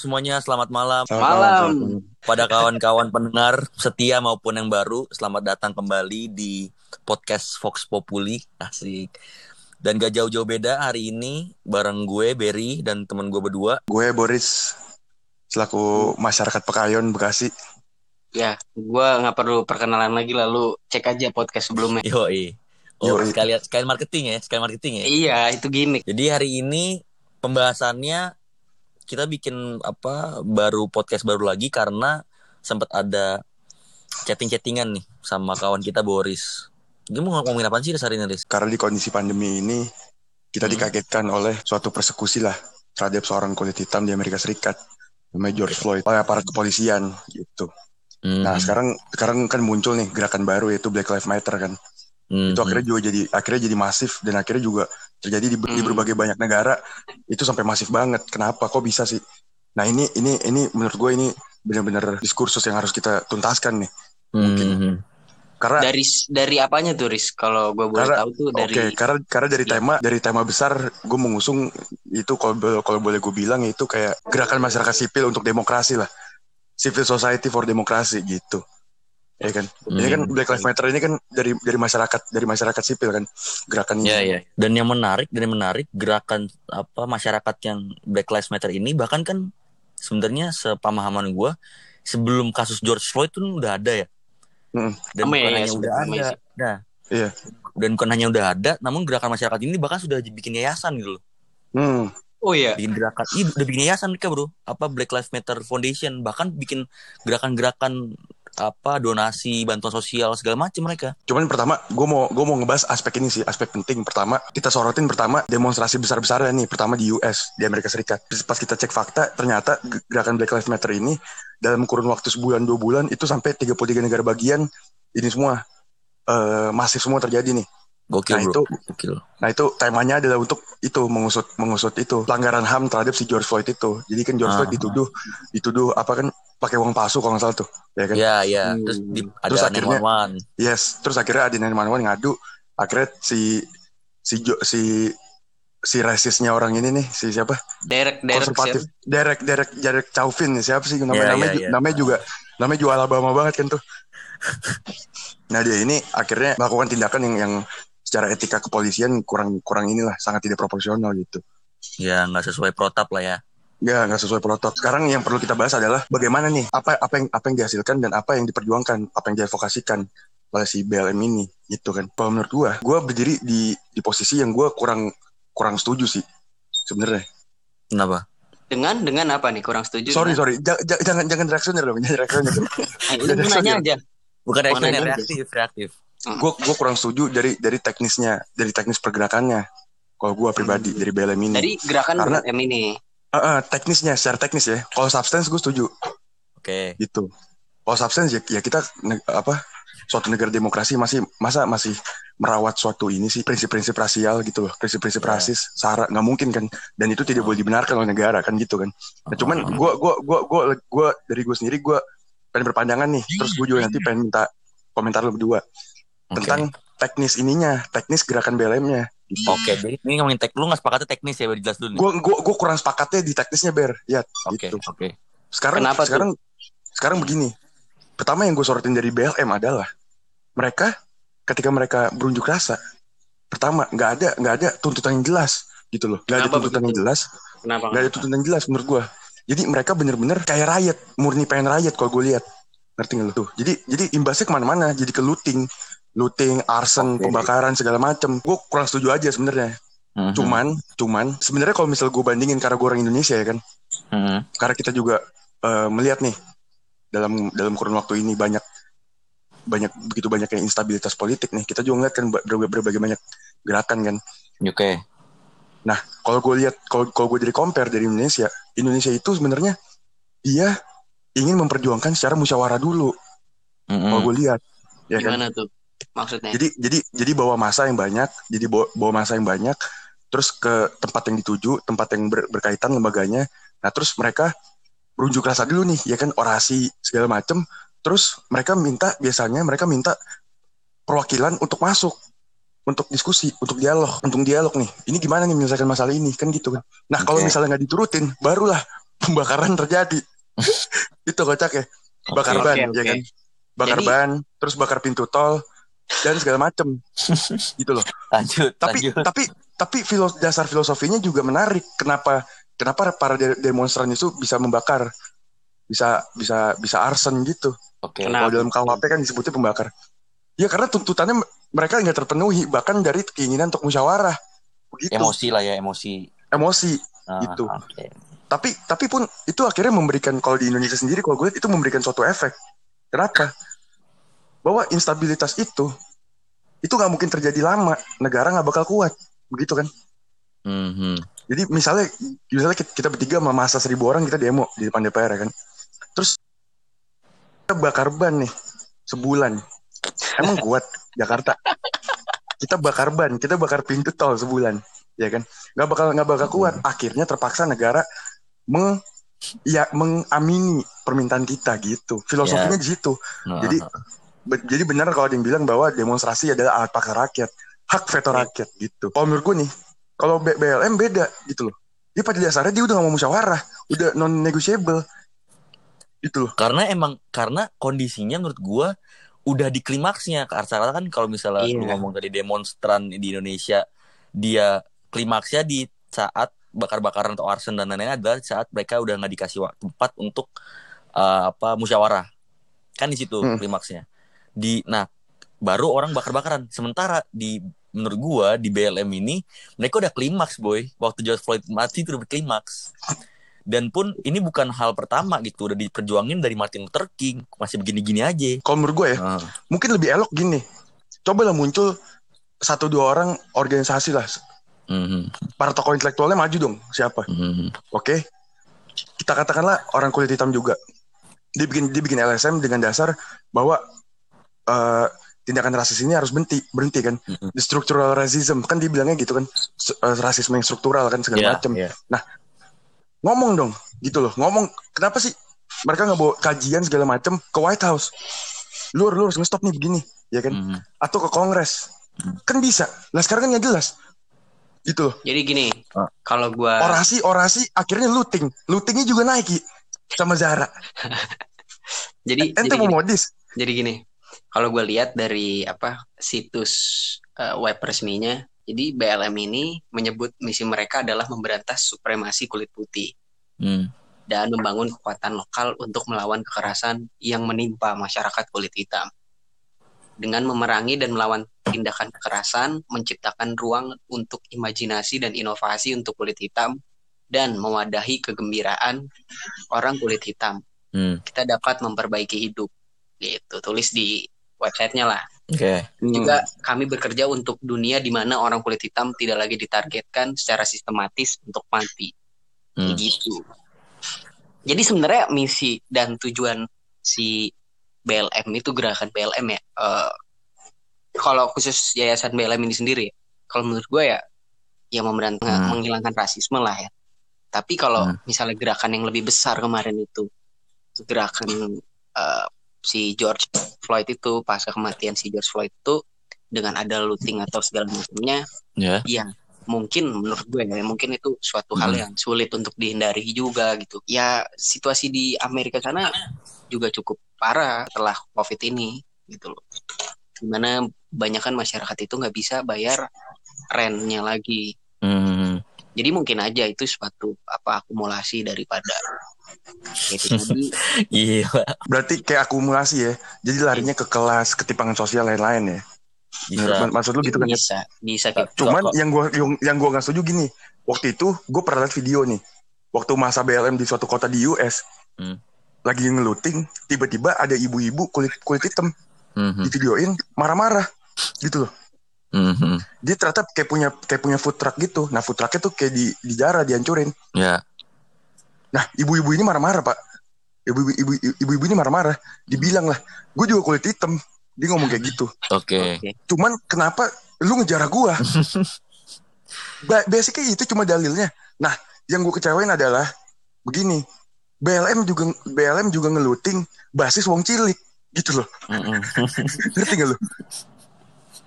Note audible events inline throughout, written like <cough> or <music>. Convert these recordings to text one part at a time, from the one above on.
Semuanya, selamat malam. Selamat Malam. Pada kawan-kawan pendengar setia maupun yang baru, selamat datang kembali di podcast Fox Populi. Asik. Dan gak jauh-jauh beda hari ini bareng gue, Berry, dan temen gue berdua. Gue Boris selaku masyarakat Pekayon Bekasi. Ya, gua nggak perlu perkenalan lagi lalu cek aja podcast sebelumnya. Yoi. Oh, Yoi. sekalian, sekalian marketing ya, sekalian marketing ya. Iya, itu gimmick. Jadi hari ini pembahasannya kita bikin apa baru podcast baru lagi karena sempat ada chatting-chattingan nih sama kawan kita Boris. Dia mau ngomongin apa sih hari ini, Riz? Karena di kondisi pandemi ini kita Hmm. dikagetkan oleh suatu persekusi lah terhadap seorang kulit hitam di Amerika Serikat namanya George Floyd oleh aparat kepolisian gitu. Hmm. Nah sekarang sekarang kan muncul nih gerakan baru yaitu Black Lives Matter kan. Hmm. Itu akhirnya juga jadi akhirnya jadi masif dan akhirnya juga terjadi di, di Hmm. berbagai banyak negara itu sampai masif banget. Kenapa? Kok bisa sih? Nah ini ini ini menurut gue ini benar-benar diskursus yang harus kita tuntaskan nih. Hmm. mungkin. Hmm. Karena Dari dari apanya tuh, Riz? Kalau gua boleh Karena- tahu tuh dari Oke, karena karena dari Iya. tema dari tema besar gue mengusung itu kalau kalau boleh gue bilang itu kayak gerakan masyarakat sipil untuk demokrasi lah, civil society for demokrasi gitu, ya kan? Ini kan Hmm. Black Lives Matter ini kan dari dari masyarakat dari masyarakat sipil kan gerakan ini. Ya, ya. Dan yang menarik, dan yang menarik gerakan apa masyarakat yang Black Lives Matter ini bahkan kan sebenarnya sepamahaman gue sebelum kasus George Floyd tuh udah ada ya. Mm. Dan Rame bukan ya, hanya udah ada. sih. Nah, Iya. dan bukan hanya udah ada, namun gerakan masyarakat ini bahkan sudah bikin yayasan gitu loh. Hmm, Oh iya. Bikin gerakan, iya udah bikin yayasan mereka bro. Apa Black Lives Matter Foundation, bahkan bikin gerakan-gerakan apa donasi bantuan sosial segala macam mereka. Cuman pertama gue mau gue mau ngebahas aspek ini sih aspek penting pertama kita sorotin pertama demonstrasi besar-besaran nih pertama di US di Amerika Serikat pas kita cek fakta ternyata ge- gerakan Black Lives Matter ini dalam kurun waktu sebulan dua bulan itu sampai 33 negara bagian ini semua eh, masif semua terjadi nih Gokil Nah, bro. itu- Gokil. nah itu temanya adalah untuk itu mengusut mengusut itu pelanggaran ham terhadap si George Floyd itu jadi kan George Ah. Floyd dituduh dituduh apa kan pakai uang palsu kalau nggak salah tuh ya kan Ya ya. Hmm. Terus di, ada Terus akhirnya- 911. Yes, terus akhirnya ada nenek ngadu, akhirnya si si Jo- si si rasisnya orang ini nih, si siapa? Derek Derek Konservatif. siapa? Derek Derek Derek Chauvin siapa sih namanya Iya, namanya, ju- iya. namanya juga namanya juga Alabama banget kan tuh. <laughs> nah, dia ini akhirnya melakukan tindakan yang yang secara etika kepolisian kurang kurang inilah sangat tidak proporsional gitu. Ya nggak sesuai protap lah ya. Ya nggak sesuai protokol. Sekarang yang perlu kita bahas adalah bagaimana nih apa apa yang apa yang dihasilkan dan apa yang diperjuangkan, apa yang diadvokasikan oleh si BLM ini gitu kan. Kalau menurut gua, gua berdiri di di posisi yang gua kurang kurang setuju sih sebenarnya. Kenapa? Dengan dengan apa nih? Kurang setuju? Sorry dengan- sorry, Ja- ja- jangan jangan reaksioner dong, <laughs> jangan reaksioner. Eh, nanya aja. Bukan reaksi nanya aja. reaktif, reaktif. Gue gue kurang setuju dari dari teknisnya, dari teknis pergerakannya. Kalau gua pribadi dari BLM ini. Dari gerakan Karena- BLM ini. Eh, eh, teknisnya, secara teknis ya. Kalau substance gue setuju. Oke. gitu. Kalau substance ya, ya kita apa suatu negara demokrasi masih masa masih merawat suatu ini sih prinsip-prinsip rasial gitu loh, prinsip-prinsip Ya. rasis, sara nggak mungkin kan, dan itu tidak boleh dibenarkan oleh negara kan gitu kan. Nah, cuman gua gua gua gua gua dari gue sendiri gua pengen berpandangan nih, terus gue juga nanti pengen minta komentar lo berdua Oke. tentang teknis ininya, teknis gerakan BLM-nya. Gitu. Oke, jadi ini ngomongin tek lu nggak sepakatnya teknis ya, biar jelas dulu nih. Gue gua gua kurang sepakatnya di teknisnya ber, ya Oke, gitu. oke. Sekarang Kenapa tuh? sekarang sekarang begini. Pertama yang gue sorotin dari BLM adalah mereka ketika mereka berunjuk rasa, pertama nggak ada nggak ada tuntutan yang jelas gitu loh, nggak ada tuntutan yang jelas, Kenapa? nggak ada tuntutan yang jelas menurut gue. Jadi mereka bener-bener kayak rakyat, murni pengen rakyat kalau gue lihat, ngerti nggak lo tuh? Jadi jadi imbasnya ke mana-mana, jadi ke looting, looting, arson, Oke. pembakaran segala macem. Gue kurang setuju aja sebenarnya. Mhm. Cuman, cuman sebenarnya kalau misal gue bandingin karena gue orang Indonesia ya kan, Mhm. karena kita juga eh, melihat nih dalam dalam kurun waktu ini banyak banyak begitu banyak yang instabilitas politik nih kita juga ngeliat kan ber- berbagai, berbagai banyak gerakan kan Oke. kalau gue lihat kalau kalau gue dari compare dari Indonesia Indonesia itu sebenarnya dia ingin memperjuangkan secara musyawarah dulu Mhm. kalau gue lihat ya kan Gimana tuh? Maksudnya? jadi jadi jadi bawa masa yang banyak jadi bawa, bawa masa yang banyak terus ke tempat yang dituju tempat yang ber- berkaitan lembaganya nah terus mereka berunjuk rasa dulu nih ya kan orasi segala macem terus mereka minta biasanya mereka minta perwakilan untuk masuk untuk diskusi untuk dialog untuk dialog nih ini gimana nih menyelesaikan masalah ini kan gitu kan nah kalau Oke. misalnya nggak diturutin barulah <laughs> pembakaran terjadi. <laughs> itu kocak ya. Bakar Oke. ban, Oke, ya kan? Bakar Jadi- ban, terus bakar pintu tol dan segala macem gitu loh. <laughs> Lanjut, Tapi lanjut. tapi tapi filos, dasar filosofinya juga menarik. Kenapa kenapa para de- demonstran itu bisa membakar? Bisa bisa bisa arson gitu. Oke. Kenapa? Kalau dalam KUHP kan disebutnya pembakar. Ya karena tuntutannya mereka nggak terpenuhi bahkan dari keinginan untuk musyawarah. Begitu. Emosi lah ya, emosi. Emosi. Ah, Gitu. Oke. Tapi tapi pun itu akhirnya memberikan kalau di Indonesia sendiri kalau gue lihat itu memberikan suatu efek. Kenapa? Bahwa instabilitas itu itu nggak mungkin terjadi lama. Negara nggak bakal kuat. Begitu kan? Mhm. Jadi misalnya misalnya kita, bertiga sama masa seribu orang kita demo di depan DPR ya kan. Terus kita bakar ban nih sebulan. Emang <laughs> kuat Jakarta? Kita bakar ban, kita bakar pintu tol sebulan, ya kan? Nggak bakal nggak bakal kuat. Akhirnya terpaksa negara meng ya mengamini permintaan kita gitu. Filosofinya di situ. Nah, Jadi be- jadi benar kalau ada yang bilang bahwa demonstrasi adalah alat paksa rakyat, hak veto rakyat gitu. Kalau menurut gue nih, kalau B- BLM beda gitu loh. Dia pada dasarnya dia udah gak mau musyawarah, udah non negotiable gitu loh. karena emang karena kondisinya menurut gua udah di klimaksnya karena kan kalau misalnya Iya. lu ngomong tadi demonstran di Indonesia dia klimaksnya di saat bakar-bakaran atau arson dan lain-lain adalah saat mereka udah nggak dikasih waktu tempat untuk uh, apa musyawarah kan di situ Hmm. klimaksnya di nah baru orang bakar-bakaran sementara di menurut gua di BLM ini mereka udah klimaks boy waktu George Floyd mati itu udah klimaks dan pun ini bukan hal pertama gitu udah diperjuangin dari Martin Luther King masih begini-gini aja Kalau menurut gue ya, Ah, mungkin lebih elok gini. Cobalah muncul satu dua orang organisasi lah. mhm, Para tokoh intelektualnya maju dong. Siapa? mhm. Oke. Kita katakanlah orang kulit hitam juga. Dia bikin dia bikin LSM dengan dasar bahwa eh, tindakan rasis ini harus berhenti, berhenti kan. Mhm. The structural racism kan dia bilangnya gitu kan. Eh, rasisme yang struktural kan segala Iya, macam. iya. Ngomong dong, gitu loh. Ngomong kenapa sih mereka nggak bawa kajian segala macam ke White House? Lu lu harus nge-stop nih begini, ya kan? Mhm. Atau ke Kongres. Kan bisa. Lah sekarang kan nggak jelas. Gitu loh. Jadi gini, Ah. kalau gua Orasi orasi akhirnya looting. Lootingnya juga naik sama Zara. <laughs> jadi Ente jadi mau modis. jadi gini. Kalau gue lihat dari apa situs eh, web resminya, jadi BLM ini menyebut misi mereka adalah memberantas supremasi kulit putih Hmm. dan membangun kekuatan lokal untuk melawan kekerasan yang menimpa masyarakat kulit hitam. Dengan memerangi dan melawan tindakan kekerasan, menciptakan ruang untuk imajinasi dan inovasi untuk kulit hitam, dan mewadahi kegembiraan orang kulit hitam. Hmm. Kita dapat memperbaiki hidup. Gitu, tulis di websitenya lah. Oke. Hmm. Juga kami bekerja untuk dunia di mana orang kulit hitam tidak lagi ditargetkan secara sistematis untuk mati. Hmm. gitu. Jadi sebenarnya misi dan tujuan si BLM itu gerakan BLM ya. eh, kalau khusus yayasan BLM ini sendiri, kalau menurut gue ya, ya memberant- Hmm. menghilangkan rasisme lah ya. Tapi kalau Hmm. misalnya gerakan yang lebih besar kemarin itu, gerakan eh, si George Floyd itu pasca kematian si George Floyd itu dengan ada looting atau segala macamnya, Ya. ya mungkin menurut gue ya mungkin itu suatu hal Hmm. yang sulit untuk dihindari juga gitu ya situasi di Amerika sana juga cukup parah setelah covid ini gitu loh di mana kebanyakan masyarakat itu nggak bisa bayar rentnya lagi Hmm. Jadi mungkin aja itu suatu apa akumulasi daripada tadi <laughs> Gila. Berarti kayak akumulasi ya. Jadi larinya ke kelas, ketimpangan sosial lain-lain ya. Bisa. Menurut- Maksud lu gitu kan? ya? bisa bisa kayak Cuman Kok- yang gua yang, yang gua nggak setuju gini. Waktu itu gue pernah lihat video nih. Waktu masa BLM di suatu kota di US. Hmm. Lagi ngeluting, tiba-tiba ada ibu-ibu kulit kulit hitam Mhm. di videoin marah-marah gitu loh. Mhm. Dia ternyata kayak punya kayak punya food truck gitu. Nah food trucknya tuh kayak di dijarah, dihancurin. Ya. Nah ibu-ibu ini marah-marah pak. Ibu-ibu ibu, ibu-ibu ini marah-marah. Dibilang lah, gue juga kulit hitam. Dia ngomong kayak gitu. Oke. Oke. Cuman kenapa lu ngejarah gua? <laughs> ba basically itu cuma dalilnya. Nah, yang gue kecewain adalah begini. BLM juga BLM juga ngeluting basis wong cilik gitu loh. Ngerti gak lu? <laughs>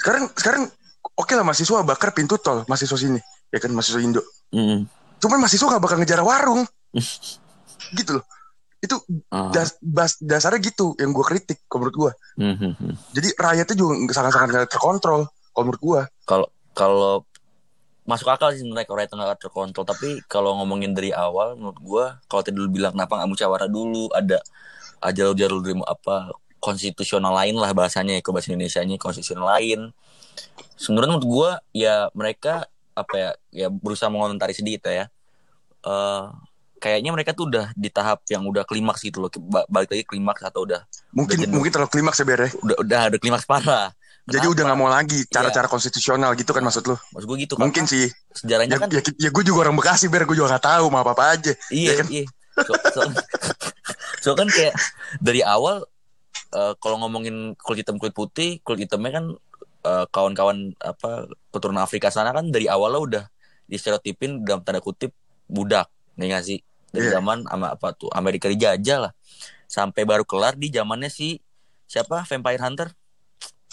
Sekarang sekarang oke lah mahasiswa bakar pintu tol mahasiswa sini ya kan mahasiswa Indo. Mhm. Cuman mahasiswa gak bakal ngejarah warung. <laughs> gitu loh itu Ah. das, bas- dasarnya gitu yang gue kritik kalau menurut gue Hmm, hmm, hmm. jadi rakyatnya juga sangat-sangat terkontrol kalau menurut gue kalau masuk akal sih sebenarnya kalau itu nggak terkontrol tapi kalau ngomongin dari awal menurut gua kalau tadi dulu bilang kenapa nggak musyawarah dulu ada aja jalur dari apa konstitusional lain lah bahasanya ya ke bahasa Indonesia nya konstitusional lain sebenarnya menurut gua ya mereka apa ya ya berusaha mengomentari sedikit ya Eh kayaknya mereka tuh udah di tahap yang udah klimaks gitu loh Ba- balik lagi klimaks atau udah mungkin Udah jenuh. mungkin terlalu klimaks ya Ber ya. udah udah ada klimaks parah jadi Kenapa? udah nggak mau lagi Iya. cara-cara konstitusional gitu kan maksud lu maksud gua gitu mungkin sih sejarahnya ya, kan ya, ya gue juga orang Bekasi Ber gue juga nggak tahu mau apa apa aja Iya, Ya kan? iya. So, so, <laughs> so kan kayak dari awal eh, kalau ngomongin kulit hitam kulit putih, kulit hitamnya kan eh, kawan-kawan apa keturunan Afrika sana kan dari awalnya udah distereotipin dalam tanda kutip budak, nih nggak sih? Dari Iya. zaman sama apa tuh Amerika dijajah lah. Sampai baru kelar di zamannya si siapa Vampire Hunter?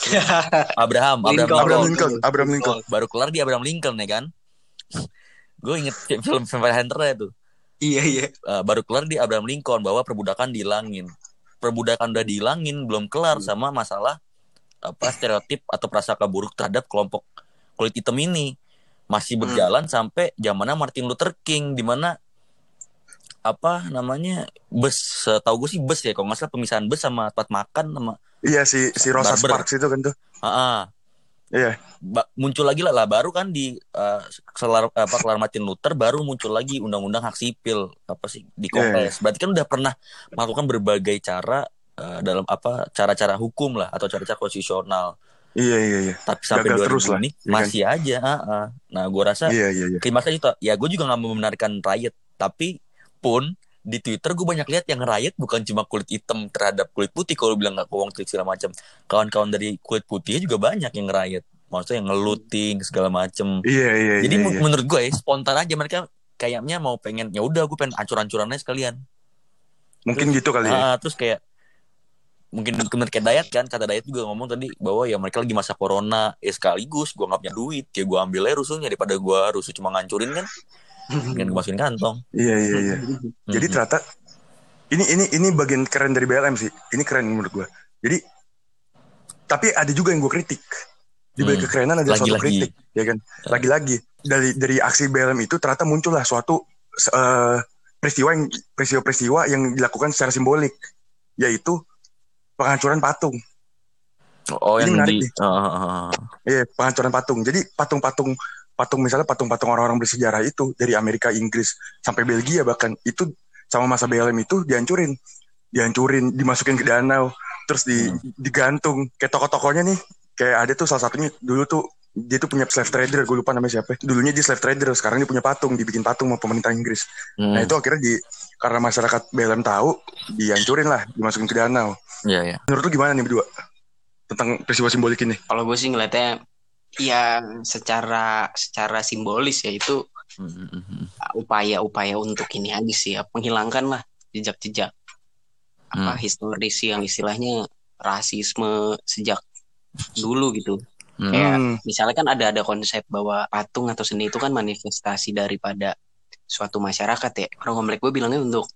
<laughs> Abraham, Abraham Lincoln. Abraham Lincoln. Lincoln Abraham Lincoln Baru kelar di Abraham Lincoln ya kan? Gue inget <laughs> film Vampire Hunter ya tuh. Iya iya. Uh, baru kelar di Abraham Lincoln bahwa perbudakan dihilangin. Perbudakan udah dihilangin belum kelar sama masalah apa stereotip atau prasangka buruk terhadap kelompok kulit hitam ini masih Hmm. berjalan sampai zamannya Martin Luther King di mana apa namanya bus tahu gue sih bus ya kalau nggak salah pemisahan bus sama tempat makan sama iya si si Rosa Barber. Sparks itu kan tuh ah. Iya Ba- muncul lagi lah, lah baru kan di uh, selar apa kelar Martin Luther baru muncul lagi undang-undang hak sipil apa sih di Iya, Kongres. Berarti kan udah pernah melakukan berbagai cara uh, dalam apa cara-cara hukum lah atau cara-cara konstitusional. iya iya iya Tapi sampai Gagal 2000 terus lah, ini ya kan? masih aja. ah, ah. Nah, gua rasa iya iya iya klimaksnya itu ya gue juga nggak membenarkan riot, tapi pun di Twitter gue banyak lihat yang riot bukan cuma kulit hitam terhadap kulit putih kalau bilang nggak kewong tweet segala macam. Kawan-kawan dari kulit putih juga banyak yang riot. Maksudnya yang ngeluting segala macem. iya iya Jadi iya, mu- iya. menurut gue ya, spontan aja mereka kayaknya mau pengen ya udah gue pengen ancur-ancurannya sekalian. mungkin gitu kali ya Ah, terus kayak mungkin bener kayak Dayat kan kata Dayat juga ngomong tadi bahwa ya mereka lagi masa corona ya sekaligus gue nggak punya duit ya gue ambil aja rusuhnya daripada gue rusuh cuma ngancurin kan <laughs> gue masukin kantong iya iya iya <laughs> Jadi ternyata ini ini ini bagian keren dari BLM sih. Ini keren menurut gua. Jadi tapi ada juga yang gue kritik. Di balik Hmm. kekerenan ada suatu Lagi-lagi. kritik, ya kan? Lagi-lagi dari dari aksi BLM itu ternyata muncullah suatu eh, peristiwa yang peristiwa-peristiwa yang dilakukan secara simbolik, yaitu penghancuran patung. oh Ini yang menarik di nih. Ah, ah, ah. Iya, penghancuran patung. Jadi patung-patung patung misalnya patung-patung orang-orang bersejarah itu dari Amerika, Inggris sampai Belgia bahkan itu sama masa BLM itu dihancurin. Dihancurin, dimasukin ke danau, terus di Hmm. digantung. Kayak toko-tokonya nih, kayak ada tuh salah satunya dulu tuh dia tuh punya slave trader, gue lupa namanya siapa. Dulunya dia slave trader, sekarang dia punya patung, dibikin patung sama pemerintah Inggris. Hmm. Nah itu akhirnya di karena masyarakat BLM tahu, dihancurin lah, dimasukin ke danau. Iya, iya. Menurut lu gimana nih berdua tentang peristiwa simbolik ini? Kalau gue sih ngeliatnya ya secara secara simbolis ya itu Hmm, hmm, hmm, hmm. upaya-upaya untuk ini aja sih ya menghilangkan lah jejak-jejak apa Hmm. historis yang istilahnya rasisme sejak dulu gitu. Hmm. Kayak Hmm. misalnya kan ada ada konsep bahwa patung atau seni itu kan manifestasi daripada suatu masyarakat ya. Orang komplek gue bilangnya untuk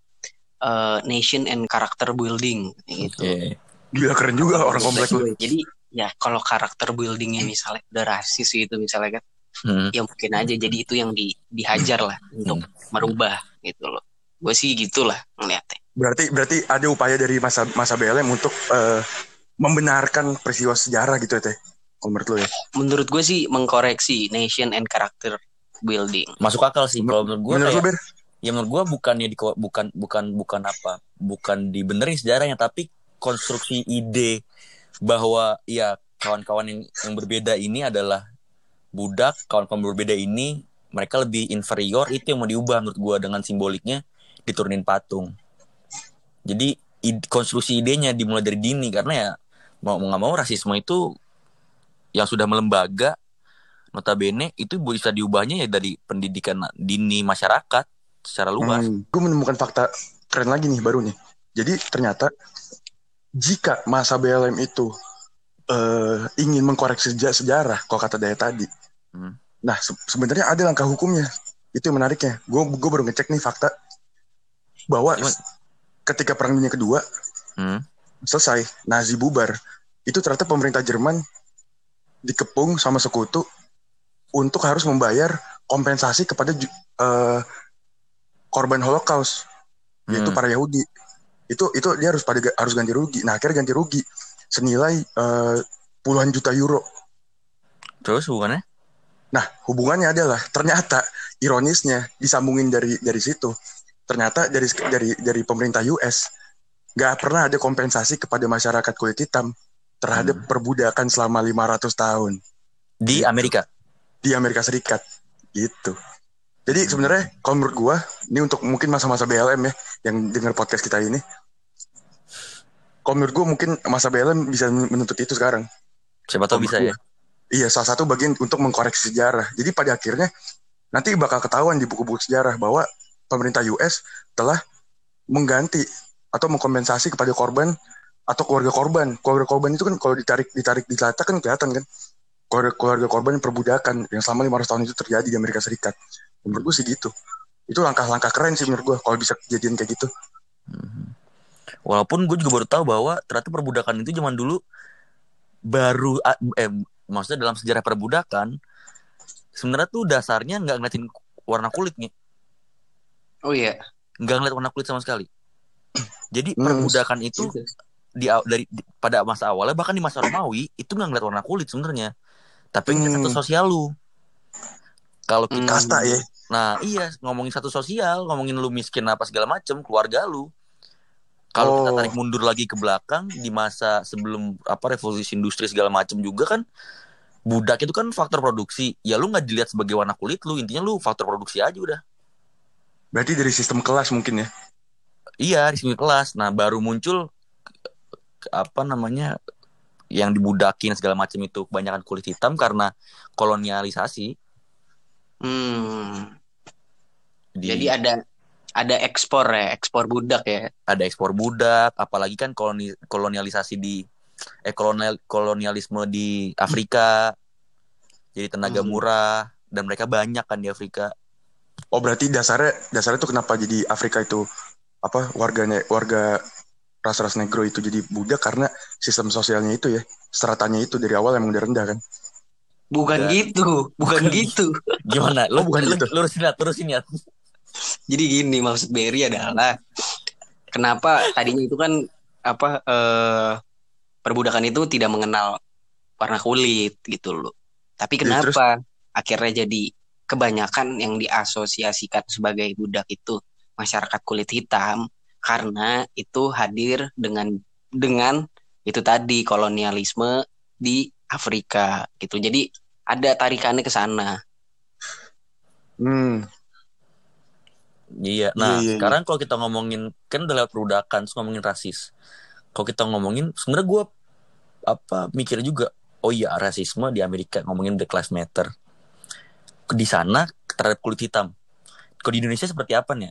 eh, nation and character building gitu. Oke. Gila keren juga orang komplek lu. Jadi ya kalau karakter buildingnya misalnya udah rasis gitu misalnya kan, Hmm. ya mungkin aja jadi itu yang di, dihajar lah untuk merubah gitu loh. Gue sih gitulah ngeliatnya. Berarti berarti ada upaya dari masa masa BLM untuk eh, membenarkan peristiwa sejarah gitu ya teh. Kalau menurut lo ya. Menurut gue sih mengkoreksi nation and character building. Masuk akal sih kalau menurut gue menurut kayak ya menurut gua bukannya di bukan bukan bukan apa bukan dibenerin sejarahnya tapi konstruksi ide bahwa ya kawan-kawan yang yang berbeda ini adalah budak kawan-kawan berbeda ini mereka lebih inferior itu yang mau diubah menurut gua dengan simboliknya diturunin patung jadi konstruksi idenya dimulai dari dini karena ya mau mau nggak mau rasisme itu yang sudah melembaga notabene itu bisa diubahnya ya dari pendidikan dini masyarakat secara luas. Hmm. Gue menemukan fakta keren lagi nih baru nih. Jadi ternyata jika masa BLM itu eh, ingin mengkoreksi seja- sejarah, kalau kata Daya tadi, Hmm. nah se- sebenarnya ada langkah hukumnya. Itu yang menariknya. Gue gue baru ngecek nih fakta. bahwa Gimana? ketika perang dunia kedua Hmm. selesai Nazi bubar itu ternyata pemerintah Jerman dikepung sama sekutu untuk harus membayar kompensasi kepada eh, korban Holocaust yaitu Hmm. para Yahudi itu itu dia harus pada harus ganti rugi nah akhirnya ganti rugi senilai eh, puluhan juta euro Terus hubungannya? nah hubungannya adalah ternyata ironisnya disambungin dari dari situ ternyata dari dari dari pemerintah US nggak pernah ada kompensasi kepada masyarakat kulit hitam terhadap Hmm. perbudakan selama 500 tahun Di Gitu. Amerika. di Amerika Serikat gitu. Jadi sebenarnya kalau menurut gua ini untuk mungkin masa-masa BLM ya yang dengar podcast kita ini. Kalau menurut gua mungkin masa BLM bisa menuntut itu sekarang. Siapa tahu bisa ya. gua. Iya, salah satu bagian untuk mengkoreksi sejarah. Jadi pada akhirnya nanti bakal ketahuan di buku-buku sejarah bahwa pemerintah US telah mengganti atau mengkompensasi kepada korban atau keluarga korban. Keluarga korban itu kan kalau ditarik ditarik di data kan kelihatan kan. Keluarga, keluarga korban perbudakan yang selama 500 tahun itu terjadi di Amerika Serikat. Menurut gue sih gitu. Itu langkah-langkah keren sih menurut gue kalau bisa kejadian kayak gitu. Mhm. Walaupun gue juga baru tahu bahwa ternyata perbudakan itu zaman dulu baru eh maksudnya dalam sejarah perbudakan sebenarnya tuh dasarnya nggak ngeliatin warna kulit nih, Oh iya. nggak ngeliat warna kulit sama sekali. Jadi Hmm. perbudakan itu di aw- dari di- pada masa awalnya bahkan di masa Romawi itu nggak ngeliat warna kulit sebenarnya. Tapi ngeliat Hmm. satu sosial lu. Kalau kita. Kasta ya. Nah iya ngomongin satu sosial, ngomongin lu miskin apa segala macem, keluarga lu. Kalau kita Oh. tarik mundur lagi ke belakang di masa sebelum apa revolusi industri segala macem juga kan budak itu kan faktor produksi. Ya lu nggak dilihat sebagai warna kulit lu, intinya lu faktor produksi aja udah. Berarti dari sistem kelas mungkin ya. Iya di sini kelas. Nah baru muncul apa namanya yang dibudakin segala macam itu kebanyakan kulit hitam karena kolonialisasi. Hmm. Di, Jadi ada ada ekspor ya, ekspor budak ya. ada ekspor budak, apalagi kan koloni kolonialisasi di eh kolonial kolonialisme di Afrika. Jadi tenaga Hmm. murah dan mereka banyak kan di Afrika. Oh berarti dasarnya dasarnya tuh kenapa jadi Afrika itu apa warganya warga ras-ras negro itu jadi budak karena sistem sosialnya itu ya stratanya itu dari awal emang udah rendah kan. Bukan Bukan. gitu, bukan Bukan. gitu. <laughs> Gimana? Lu Oh, bukan gitu. lurusin ya, terusin ya. Jadi gini maksud Berry adalah kenapa tadinya itu kan apa eh, perbudakan itu tidak mengenal warna kulit gitu loh. Tapi Ya, terus? kenapa akhirnya jadi kebanyakan yang diasosiasikan sebagai budak itu masyarakat kulit hitam karena itu hadir dengan dengan itu tadi kolonialisme di Afrika gitu. Jadi ada tarikannya ke sana. Hmm. Iya. Nah, Iya, iya, iya. sekarang kalau kita ngomongin kan udah lewat perbudakan, terus ngomongin rasis. Kalau kita ngomongin, sebenarnya gue apa mikir juga, oh iya rasisme di Amerika ngomongin Black Lives Matter. Di sana terhadap kulit hitam. Kalau di Indonesia seperti apa nih?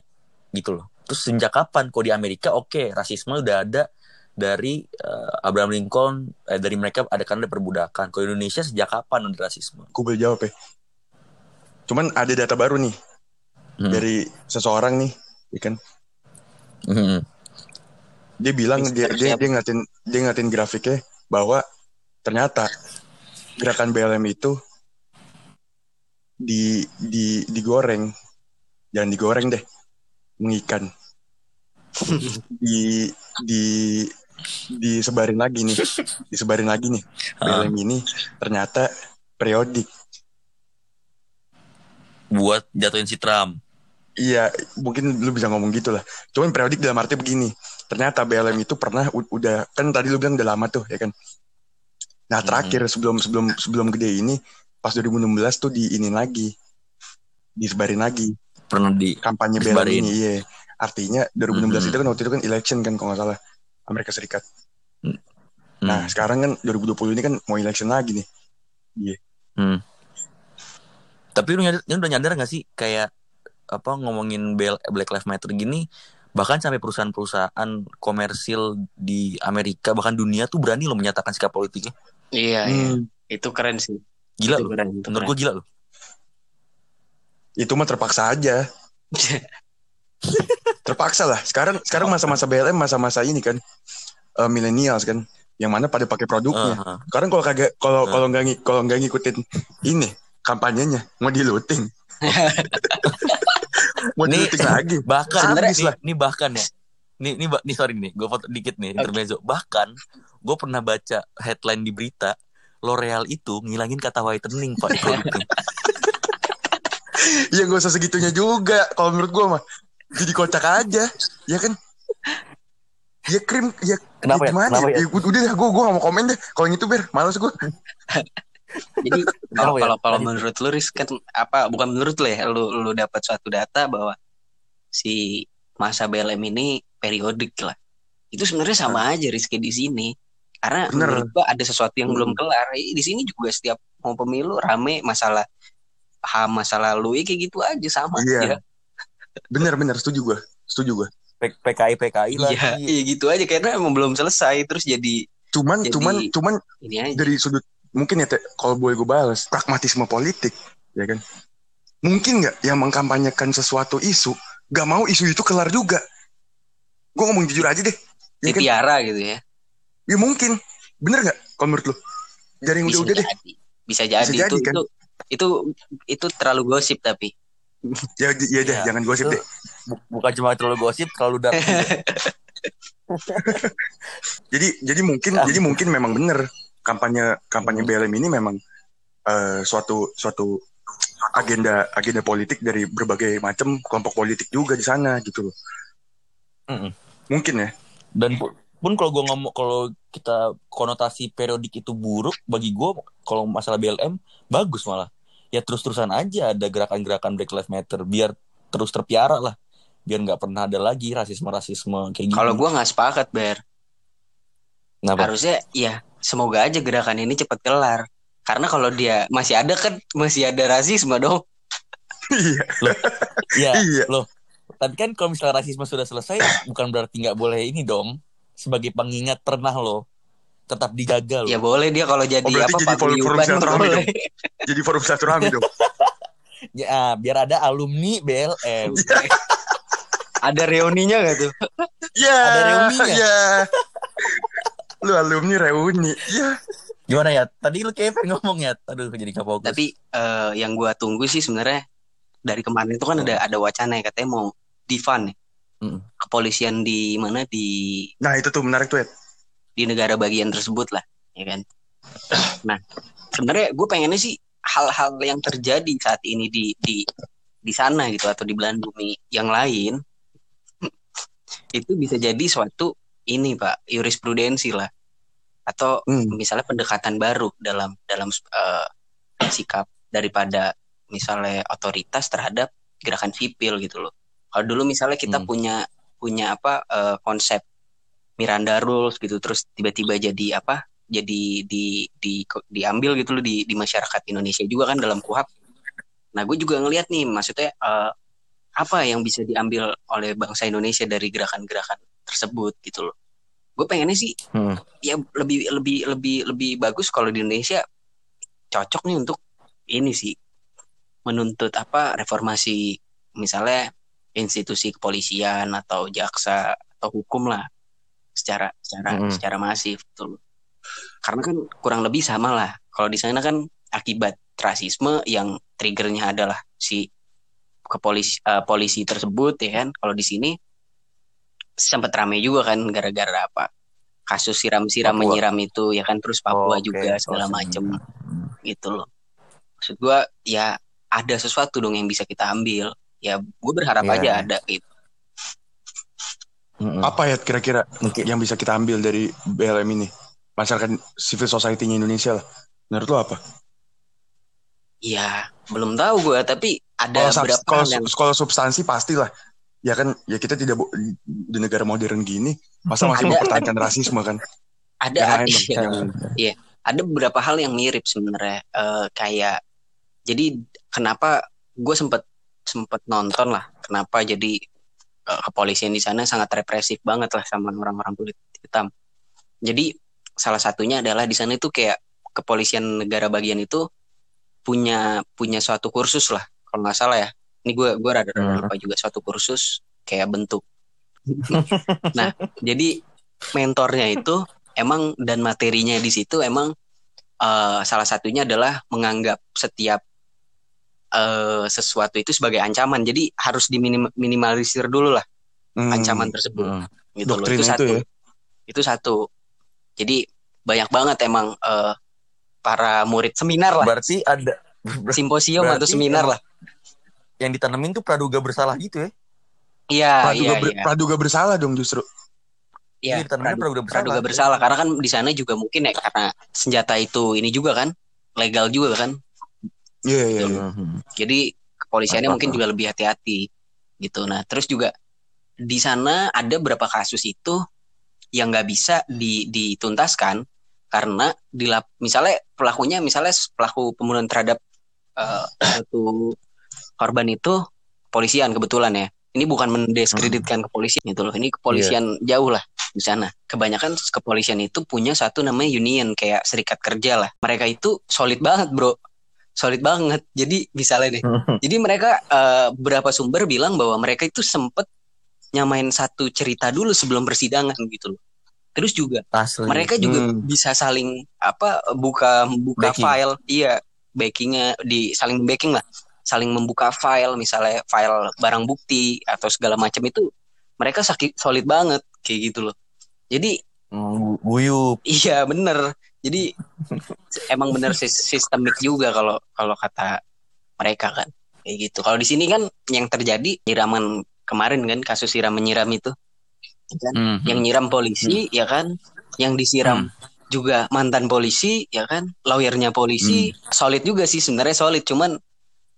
Gitu loh. Terus sejak kapan? Kalau di Amerika oke, rasisme udah ada dari eh, Abraham Lincoln, eh, dari mereka ada kan ada perbudakan. Kalau Indonesia sejak kapan ada rasisme? Gue boleh jawab ya. Cuman ada data baru nih Hmm. dari seseorang nih, ya kan? Hmm. Dia bilang dia Mister dia dia ngatin dia ngatin grafiknya bahwa ternyata gerakan BLM itu di di digoreng jangan digoreng deh mengikan <laughs> di di disebarin lagi nih. Disebarin lagi nih. Ah, BLM ini ternyata periodik. Buat jatuhin si Trump. iya mungkin lu bisa ngomong gitu lah cuman periodik dalam arti begini. Ternyata BLM itu pernah udah kan tadi lu bilang udah lama tuh ya kan? Nah terakhir sebelum sebelum sebelum gede ini pas 2016 tuh diinin lagi. Disebarin lagi. Pernah di kampanye BLM ini iya. Artinya 2016 Mhm. itu kan waktu itu kan election kan kalau nggak salah Amerika Serikat Hmm. nah sekarang kan 2020 ini kan mau election lagi nih Hmm. Tapi lu, nyadar, lu udah nyadar gak sih kayak apa ngomongin Bel- Black Lives Matter gini bahkan sampai perusahaan-perusahaan komersil di Amerika bahkan dunia tuh berani lo menyatakan sikap politiknya. Iya, iya. Hmm, Itu keren sih. Gila itu loh. keren, itu Menurut gue gila loh. itu mah terpaksa aja <laughs> terpaksa lah. Sekarang sekarang masa-masa BLM masa-masa ini kan uh, millennials kan yang mana pada pakai produknya. Uh-huh. Sekarang kalau kagak kalau Uh. kalau nggak kalau nggak ngikutin ini kampanyenya mau diluting. <laughs> mau Nih, diluting lagi. bahkan Sebenarnya- nih, nih bahkan ya nih nih ba- nih sorry nih gue foto dikit nih intermezzo bahkan gue pernah baca headline di berita L'Oreal itu ngilangin kata whitening pak. Iya <laughs> gak usah segitunya juga kalau menurut gua mah. Jadi kocak aja, ya kan? Ya krim, ya, Kenapa ya ya? gimana Kenapa ya? ya? Ya, gua- udah dah, gua gua gak mau komen deh. Kalau yang itu ber, males gua. <laughs> Jadi kalau ya? kalau kalau menurut lu Riz kan apa bukan menurut lu ya lu lu dapat suatu data bahwa si masa BLM ini periodik lah. Itu sebenarnya sama aja Riz kayak di sini. Karena Bener. menurut gua ada sesuatu yang belum Hmm. kelar. Eh, Di sini juga setiap mau pemilu rame masalah HAM masa lalu ya kayak gitu aja sama Iya. aja. Bener bener, setuju gua, setuju gua. P- PKI PKI lagi. Iya, iya gitu aja karena emang belum selesai terus jadi Cuman, Jadi- cuman, cuman ini aja. dari sudut mungkin ya kalau boleh gue balas pragmatisme politik, ya kan? Mungkin nggak yang mengkampanyekan sesuatu isu nggak mau isu itu kelar juga? Gue ngomong jujur aja deh, ya kan? Ditiara gitu ya. Ya mungkin, bener nggak? Kalau menurut lo? Dari yang Bisa udah-udah deh. Bisa jadi, Bisa jadi, itu, kan? itu itu itu terlalu gosip tapi. Ya, ya deh, Iya, jangan gosip deh. Bu- bukan cuma terlalu gosip, terlalu dark. <laughs> Jadi jadi mungkin jadi mungkin memang benar kampanye kampanye BLM ini memang eh, suatu suatu agenda agenda politik dari berbagai macam kelompok politik juga di sana gitu loh. Mm-mm. Mungkin ya. Dan pun, pun kalau gue ngomong kalau kita konotasi periodik itu buruk bagi gue kalau masalah BLM bagus malah ya terus-terusan aja ada gerakan-gerakan Black Lives Matter biar terus terpiara lah biar nggak pernah ada lagi rasisme-rasisme kayak gitu. Kalau gua nggak sepakat, Ber. Kenapa? Harusnya ya semoga aja gerakan ini cepat kelar. Karena kalau dia masih ada kan masih ada rasisme dong. Iya. Ya, Iya. loh. Tapi kan kalau misalnya rasisme sudah selesai, bukan berarti nggak boleh ini dong. Sebagai pengingat pernah loh. Tetap dijaga loh. Ya boleh dia kalau jadi Oh, apa jadi silaturahmi boleh. <laughs> Jadi forum silaturahmi dong. <laughs> Ya, biar ada alumni BLM. <laughs> Ada reuninya gak tuh? Ya. Ada reuninya. Ya. Lu alumni reuni. Ya. Gimana ya? Tadi lu kayak pengen ngomong ya. Aduh, jadi gak fokus. Tapi eh, yang gua tunggu sih sebenarnya dari kemarin itu kan ada ada wacana ya katanya mau defund ya. Mm. Kepolisian di mana di Nah, itu tuh menarik tuh, Ed. di negara bagian tersebut lah, ya kan. Nah, sebenarnya gue pengennya sih hal-hal yang terjadi saat ini di di di sana gitu atau di belahan bumi yang lain <clears throat> itu bisa jadi suatu ini pak jurisprudensi lah atau Hmm. misalnya pendekatan baru dalam dalam eh, sikap daripada misalnya otoritas terhadap gerakan sipil gitu loh. Kalau dulu misalnya kita Hmm. punya punya apa eh, konsep Miranda rules gitu terus tiba-tiba jadi apa? Jadi di di diambil gitu loh di di masyarakat Indonesia juga kan dalam kuhap. Nah, gue juga ngelihat nih maksudnya eh, apa yang bisa diambil oleh bangsa Indonesia dari gerakan-gerakan tersebut gitu loh. Gue pengennya sih Hmm. ya lebih lebih lebih lebih bagus kalau di Indonesia cocok nih untuk ini sih menuntut apa reformasi misalnya institusi kepolisian atau jaksa atau hukum lah secara secara Mm-mm. secara masif gitu loh. Karena kan kurang lebih sama lah. Kalau di sana kan akibat rasisme yang triggernya adalah si kepolisi eh, polisi tersebut ya kan. Kalau di sini sempat rame juga kan gara-gara apa kasus siram-siram menyiram itu ya kan terus Papua Oh, oke. juga segala macem Hmm. gitu loh. Maksud gua ya ada sesuatu dong yang bisa kita ambil. Ya gue berharap Iya. aja ada gitu. Mm-mm. Apa ya kira-kira Mungkin yang bisa kita ambil dari BLM ini? Masyarakat civil society-nya Indonesia lah. Menurut lo apa? Ya belum tahu gua tapi ada Kalau beberapa kalau yang kalau substansi pastilah. Ya kan, ya kita tidak di negara modern gini, masa masih Ada. mempertahankan rasisme kan? ada Yang ada, lain <laughs> dong, yang- ada beberapa hal yang mirip sebenarnya Eh, kayak jadi kenapa gue sempet sempet nonton lah kenapa jadi eh, kepolisian di sana sangat represif banget lah sama orang-orang kulit hitam jadi salah satunya adalah di sana itu kayak kepolisian negara bagian itu punya punya suatu kursus lah kalau nggak salah ya ini gue gue rada, rada Hmm. lupa juga suatu kursus kayak bentuk <laughs> nah jadi mentornya itu emang dan materinya di situ emang uh, salah satunya adalah menganggap setiap uh, sesuatu itu sebagai ancaman jadi harus diminimalisir dulu lah Hmm. ancaman tersebut Hmm. gitu loh itu itu satu ya. itu satu jadi banyak banget emang eh, para murid seminar lah Berarti ada <laughs> simposium atau seminar lah yang ditanemin tuh praduga bersalah gitu ya. iya praduga, iya ber- iya praduga bersalah dong justru. iya Iya, praduga, praduga bersalah. praduga bersalah karena kan di sana juga mungkin ya karena senjata itu ini juga kan legal juga kan Iya iya. iya. Mhm. jadi kepolisiannya mungkin juga lebih hati-hati gitu nah terus juga di sana ada beberapa kasus itu yang nggak bisa di, dituntaskan karena dilap misalnya pelakunya misalnya pelaku pembunuhan terhadap eh, <clears throat> satu korban itu kepolisian kebetulan ya. Ini bukan mendiskreditkan kepolisian gitu loh. Ini kepolisian jauh lah di sana. Kebanyakan kepolisian itu punya satu namanya union kayak serikat kerja lah. Mereka itu solid banget bro. Solid banget. Jadi misalnya nih. Jadi mereka eh, beberapa sumber bilang bahwa mereka itu sempet nyamain satu cerita dulu sebelum persidangan gitu loh. Terus juga Asli. mereka juga Hmm. bisa saling apa buka buka Backing. file, iya backingnya di saling backing lah, saling membuka file misalnya file barang bukti atau segala macam itu mereka sakit solid banget kayak gitu loh. Jadi Hmm, guyup. iya bener. Jadi emang bener sis- sistemik juga kalau kalau kata mereka kan kayak gitu. Kalau di sini kan yang terjadi nyiraman kemarin kan kasus siram menyiram itu kan? Mhm. yang nyiram polisi ya kan yang disiram juga mantan polisi ya kan lawyernya polisi solid juga sih sebenarnya solid cuman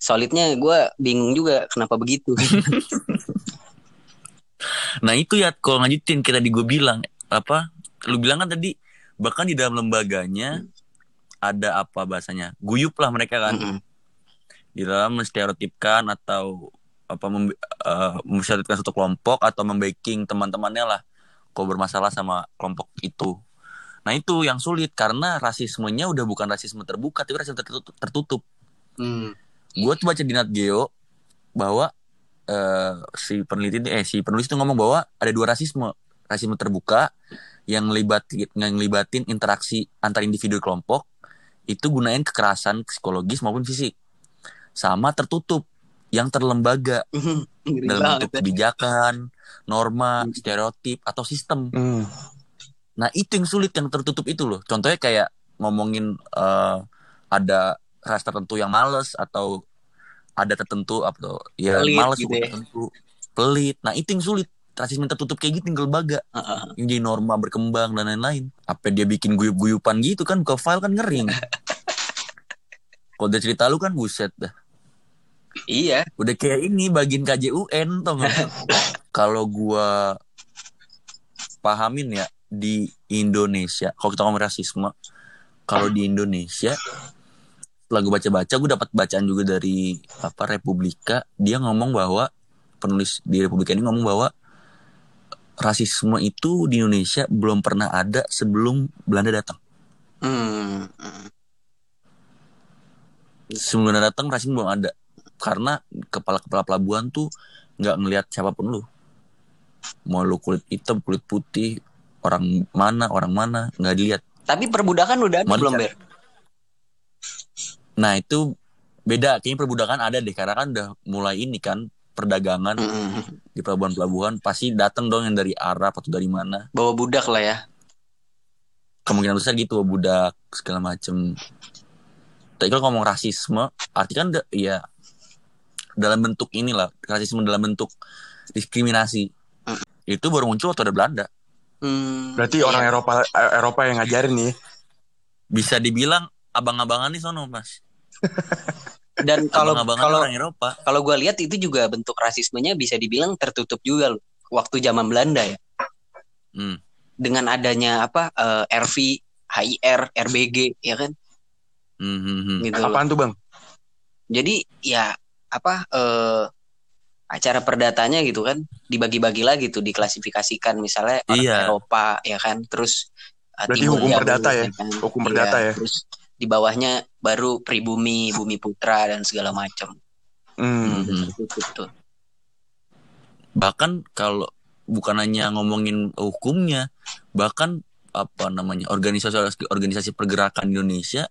solidnya gue bingung juga kenapa begitu <laughs> Nah itu ya kalau lanjutin kita di gue bilang apa? Lu bilang kan tadi bahkan di dalam lembaganya ada apa bahasanya? Guyup lah mereka kan Mm-mm. di dalam menstereotipkan atau apa mem, eh, menstereotipkan satu kelompok atau membacking teman-temannya lah kalau bermasalah sama kelompok itu. Nah itu yang sulit karena rasismenya udah bukan rasisme terbuka tapi rasisme tertutup. tertutup. Hmm. gue tuh baca di Nat Geo bahwa eh, si peneliti eh si penulis itu ngomong bahwa ada dua rasisme rasisme terbuka yang ngelibatin yang ngelibatin interaksi antar individu kelompok itu gunain kekerasan psikologis maupun fisik sama tertutup yang terlembaga Ngeri dalam bentuk ya. kebijakan norma stereotip atau sistem Hmm. Nah itu yang sulit yang tertutup itu loh. Contohnya kayak ngomongin eh, ada ras tertentu yang males atau ada tertentu atau ya Pelit males gitu ya. tertentu pelit. Nah itu yang sulit. Rasisme tertutup kayak gitu tinggal lembaga Heeh. yang jadi norma berkembang dan lain-lain. Apa dia bikin guyup-guyupan gitu kan buka file kan ngering. <laughs> Kalau udah cerita lu kan buset dah. Iya Udah kayak ini bagian KJUN gak? <laughs> Kalau gua pahamin ya di Indonesia, kalau kita ngomong rasisme, kalau di Indonesia setelah gue baca-baca, gue dapat bacaan juga dari apa Republika, dia ngomong bahwa penulis di Republika ini ngomong bahwa rasisme itu di Indonesia belum pernah ada sebelum Belanda datang. Hmm. Sebelum Belanda datang rasisme belum ada. Karena kepala-kepala pelabuhan tuh nggak ngelihat siapa pun lu. Mau lu kulit hitam, kulit putih, orang mana, orang mana, nggak dilihat. tapi perbudakan udah ada belum ber Nah itu beda, kayaknya perbudakan ada deh, karena kan udah mulai ini kan perdagangan Mm-mm. di pelabuhan-pelabuhan pasti datang dong yang dari Arab atau dari mana. bawa budak lah ya Kemungkinan besar gitu budak segala macem. Tapi kalau ngomong rasisme, arti kan ya dalam bentuk inilah rasisme dalam bentuk diskriminasi. Mm. Itu baru muncul waktu ada Belanda. Hmm, Berarti iya. orang Eropa Eropa yang ngajarin nih. Bisa dibilang abang-abangan nih sono mas. <laughs> dan kalau Abang-abangan kalau orang Eropa. kalau gue lihat itu juga bentuk rasismenya bisa dibilang tertutup juga loh waktu zaman Belanda ya Hmm. dengan adanya apa eh, RV HIR RBG ya kan Hmm, hmm, hmm. gitu loh. Apaan tuh bang? jadi ya apa eh, acara perdatanya gitu kan dibagi-bagi lagi tuh diklasifikasikan misalnya orang Iya. Eropa ya kan terus eh, Berarti Timur hukum Jauh, perdata ya? kan. Hukum Iya, perdata ya? terus di bawahnya baru pribumi bumi putra dan segala macam Hmm. Hmm. Bahkan kalau bukan hanya ngomongin hukumnya bahkan apa namanya organisasi organisasi pergerakan Indonesia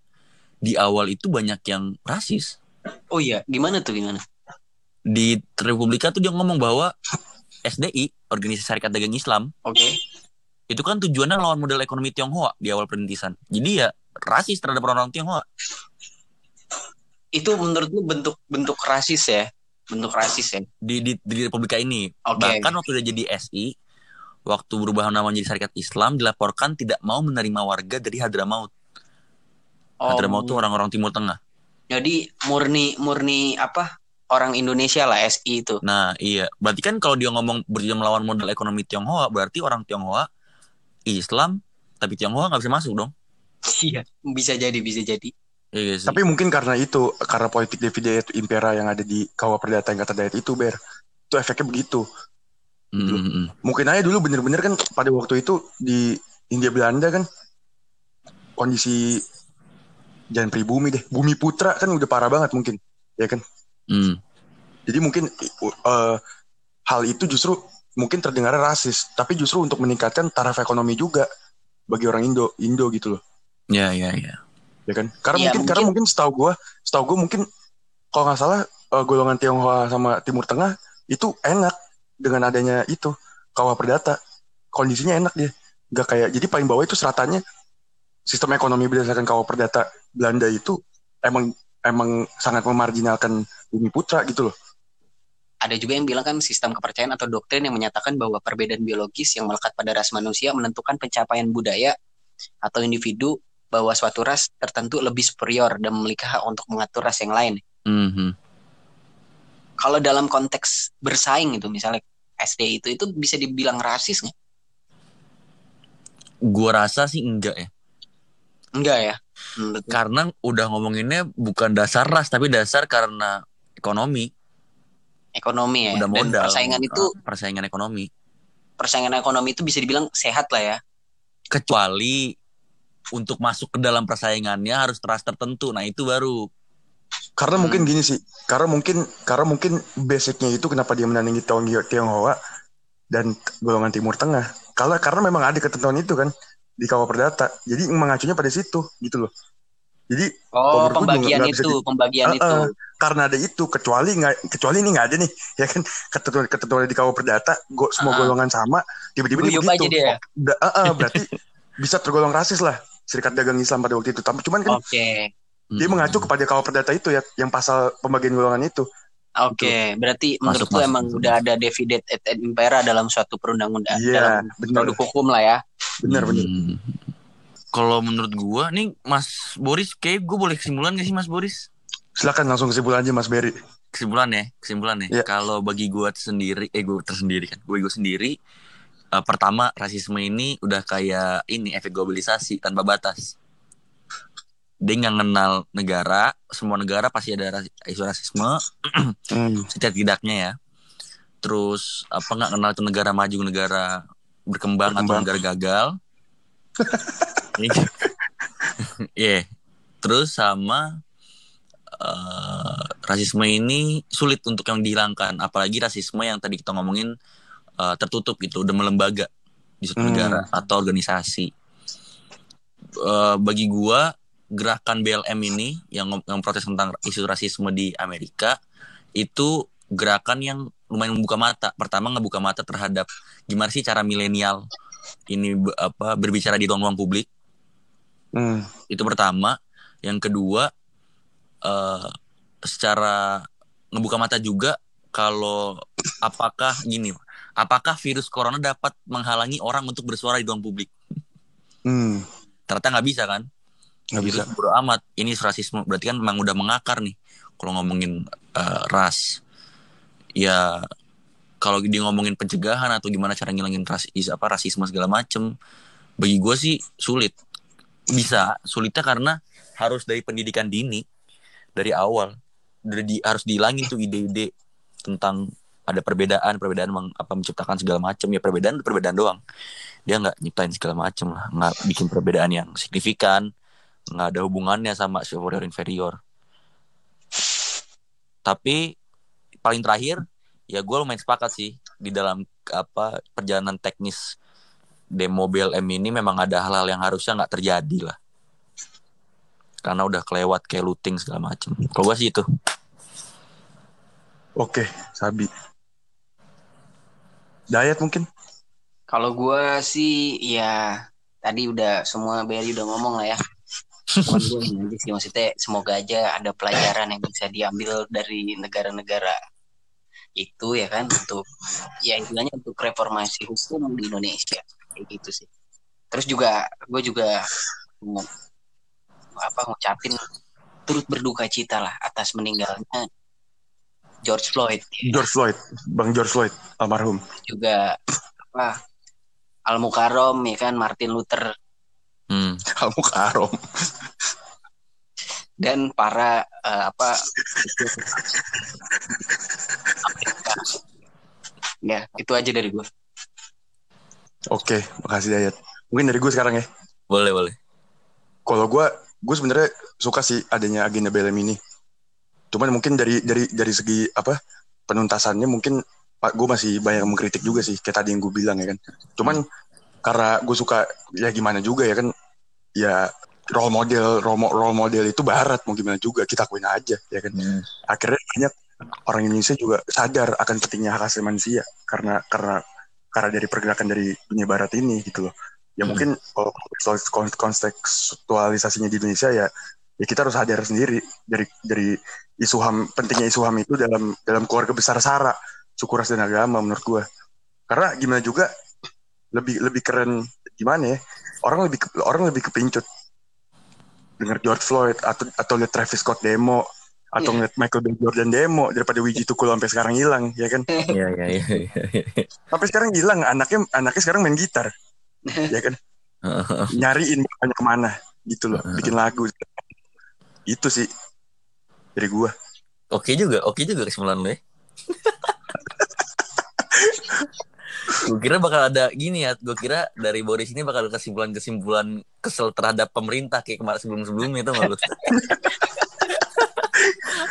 di awal itu banyak yang rasis Oh iya, gimana tuh gimana? di Republika tuh dia ngomong bahwa SDI organisasi Syarikat Dagang Islam Oke. itu kan tujuannya lawan model ekonomi Tionghoa di awal perintisan jadi ya rasis terhadap orang-orang Tionghoa Itu menurut lu bentuk bentuk rasis ya? Bentuk rasis ya? di di, di Republika ini Oke. bahkan waktu dia jadi SI waktu berubah nama menjadi Syarikat Islam dilaporkan tidak mau menerima warga dari Hadramaut Oh, Hadramaut tuh orang-orang Timur Tengah Jadi murni murni apa? Orang Indonesia lah SI itu. Nah iya, berarti kan kalau dia ngomong berjuang melawan model ekonomi Tionghoa, berarti orang Tionghoa Islam, tapi Tionghoa nggak bisa masuk dong. Iya, bisa jadi, bisa jadi. Iya sih? Tapi mungkin karena itu, karena politik divide impera yang ada di Kawah Perdata yang kata Dayat itu, Ber. Itu efeknya begitu. Mm, mm, mm. Mungkin aja dulu bener-bener kan pada waktu itu di India Belanda kan kondisi jangan pribumi deh, bumi putra kan udah parah banget mungkin, ya kan? Mm. Jadi mungkin eh, hal itu justru mungkin terdengar rasis, tapi justru untuk meningkatkan taraf ekonomi juga bagi orang Indo, Indo gitu loh, Ya ya ya. ya kan? Karena Iya, mungkin, karena mungkin setahu gua, setahu gua mungkin kalau nggak salah eh, golongan Tionghoa sama Timur Tengah itu enak dengan adanya itu kawah perdata, kondisinya enak dia, nggak kayak jadi paling bawah itu seratannya sistem ekonomi berdasarkan kawah perdata Belanda itu emang emang sangat memarginalkan bumi putra gitu loh. Ada juga yang bilang kan sistem kepercayaan atau doktrin yang menyatakan bahwa perbedaan biologis yang melekat pada ras manusia menentukan pencapaian budaya atau individu bahwa suatu ras tertentu lebih superior dan memiliki hak untuk mengatur ras yang lain. Mhm. Kalau dalam konteks bersaing itu misalnya SD itu itu bisa dibilang rasis nggak? Gua rasa sih enggak ya. Enggak ya. Lu? Karena udah ngomonginnya bukan dasar ras, tapi dasar karena ekonomi, ekonomi ya. udah Dan modal. persaingan itu Ah, persaingan ekonomi. persaingan ekonomi itu bisa dibilang sehat lah ya. Kecuali untuk masuk ke dalam persaingannya harus ras tertentu. Nah itu baru. Karena Hmm. mungkin gini sih, karena mungkin karena mungkin basicnya itu kenapa dia menandingi Tionghoa dan golongan Timur Tengah. Kalau karena memang ada ketentuan itu kan di Kawah Perdata. Jadi mengacunya pada situ gitu loh. Jadi Oh, menurut pembagian bisa itu, di- pembagian Uh-uh. itu. karena ada itu kecuali nggak kecuali ini nggak ada nih <laughs> ya kan ketentuan ketentuan di Kawah Perdata go, semua Ah. golongan sama tiba-tiba ini Guyup aja begitu. dia. Da- uh-uh, berarti <laughs> bisa tergolong rasis lah Serikat Dagang Islam pada waktu itu. Tapi cuman kan Oke. dia mengacu kepada Kawah Perdata itu ya yang pasal pembagian golongan itu. Oke, berarti menurut Masuk, lu masuk, emang masuk. udah ada divided et et impera dalam suatu perundang-undang Iya, dalam benar. produk hukum lah ya. Benar benar. Hmm. Kalau menurut gua nih Mas Boris kayak gue boleh kesimpulan gak sih Mas Boris? Silakan langsung kesimpulan aja Mas Berry. Kesimpulan ya, kesimpulan ya. Iya. Kalau bagi gua sendiri, eh gue tersendiri kan, gue gue sendiri. eh, pertama rasisme ini udah kayak ini efek globalisasi tanpa batas. Dia nggak kenal negara, semua negara pasti ada ras- isu rasisme, Hmm. <clears throat> setidak-tidaknya ya. Terus apa nggak kenal itu negara maju, negara berkembang, atau Berkembang. negara gagal. <laughs> Iya. Terus sama eh, rasisme ini sulit untuk yang dihilangkan, apalagi rasisme yang tadi kita ngomongin eh, tertutup gitu, udah melembaga di suatu Hmm. negara atau organisasi. Eh, bagi gua gerakan BLM ini yang yang protes tentang isu rasisme di Amerika itu gerakan yang lumayan membuka mata. Pertama ngebuka mata terhadap gimana sih cara milenial ini apa berbicara di ruang-ruang publik. Hmm. Itu pertama. Yang kedua eh secara ngebuka mata juga kalau apakah gini, apakah virus corona dapat menghalangi orang untuk bersuara di ruang publik? Hmm. Ternyata nggak bisa kan? Nggak bisa. Bodo amat. Ini rasisme berarti kan memang udah mengakar nih. Kalau ngomongin eh, ras, ya kalau dia ngomongin pencegahan atau gimana cara ngilangin ras apa rasisme segala macem, bagi gue sih sulit. Bisa sulitnya karena harus dari pendidikan dini dari awal. Dari di, harus dihilangin tuh ide-ide tentang ada perbedaan perbedaan meng, apa menciptakan segala macam ya perbedaan perbedaan doang. Dia nggak nyiptain segala macam lah. Nggak bikin perbedaan yang signifikan nggak ada hubungannya sama superior inferior tapi paling terakhir ya gue lumayan sepakat sih di dalam apa perjalanan teknis demo BLM ini memang ada hal-hal yang harusnya nggak terjadi lah. Karena udah kelewat kayak looting segala macem. Kalau gue sih itu. Oke, Sabi. Dayat mungkin? Kalau gue sih ya tadi udah semua Berry udah ngomong lah ya. Gue sih maksudnya semoga aja ada pelajaran yang bisa diambil dari negara-negara itu ya kan untuk ya intinya untuk reformasi hukum di Indonesia kayak gitu sih. Terus juga gue juga mau apa ngucapin turut berduka cita lah atas meninggalnya George Floyd George Floyd, Bang George Floyd, almarhum. juga apa Al Mukarrom ya kan Martin Luther Hmm. <laughs> Kamu karom. dan para eh, apa. <laughs> ya itu aja dari gue Oke, makasih Dayat. Mungkin dari gue sekarang ya. Boleh boleh. Kalau gue, gue sebenarnya suka sih adanya agenda BLM ini. Cuman mungkin dari dari dari segi apa penuntasannya mungkin pak gue masih banyak mengkritik juga sih kayak tadi yang gue bilang ya kan. Cuman karena gue suka ya gimana juga ya kan ya role model role, role model itu barat mau gimana juga kita akuin aja ya kan. Hmm. Akhirnya banyak orang Indonesia juga sadar akan pentingnya hak asasi manusia karena karena karena dari pergerakan dari dunia barat ini gitu loh. Ya Hmm. mungkin kalau konteks- konteks- kontekstualisasinya di Indonesia ya ya kita harus sadar sendiri dari dari isu ham pentingnya isu ham itu dalam dalam keluarga besar Sara suku ras dan agama menurut gua karena gimana juga lebih lebih keren gimana ya orang lebih ke- orang lebih kepincut dengar George Floyd atau atau lihat Travis Scott demo atau Iya. ngeliat Michael B. Jordan demo daripada Wiji Tukul sampai sekarang hilang ya kan <laughs> Iya iya iya. iya. sampai sekarang hilang anaknya anaknya sekarang main gitar <laughs> ya kan <laughs> nyariin bapaknya ke mana gitu loh bikin lagu itu sih dari gua Oke juga, oke juga kesimpulan lo ya. gue kira bakal ada gini ya, gue kira dari Boris ini bakal ada kesimpulan-kesimpulan kesel terhadap pemerintah kayak kemarin sebelum-sebelumnya itu nggak lu?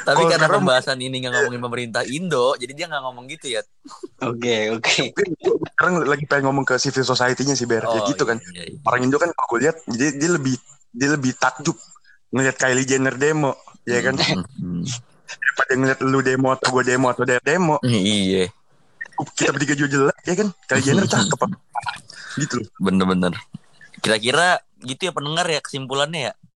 Tapi Kalau karena sekarang- pembahasan ini nggak ngomongin pemerintah Indo, jadi dia nggak ngomong gitu ya. oke oke sekarang lagi pengen ngomong ke civil society-nya sih Ber ya Oh, gitu kan iya, iya. orang Indo kan kalau gue lihat dia, dia lebih dia lebih takjub ngelihat Kylie Jenner demo ya kan Hmm, hmm. daripada ngeliat lu demo atau gue demo atau dia demo Iya, kita bertiga juga jelek ya kan Kylie Jenner cakep <laughs> gitu loh bener-bener. Kira-kira gitu ya pendengar ya kesimpulannya ya.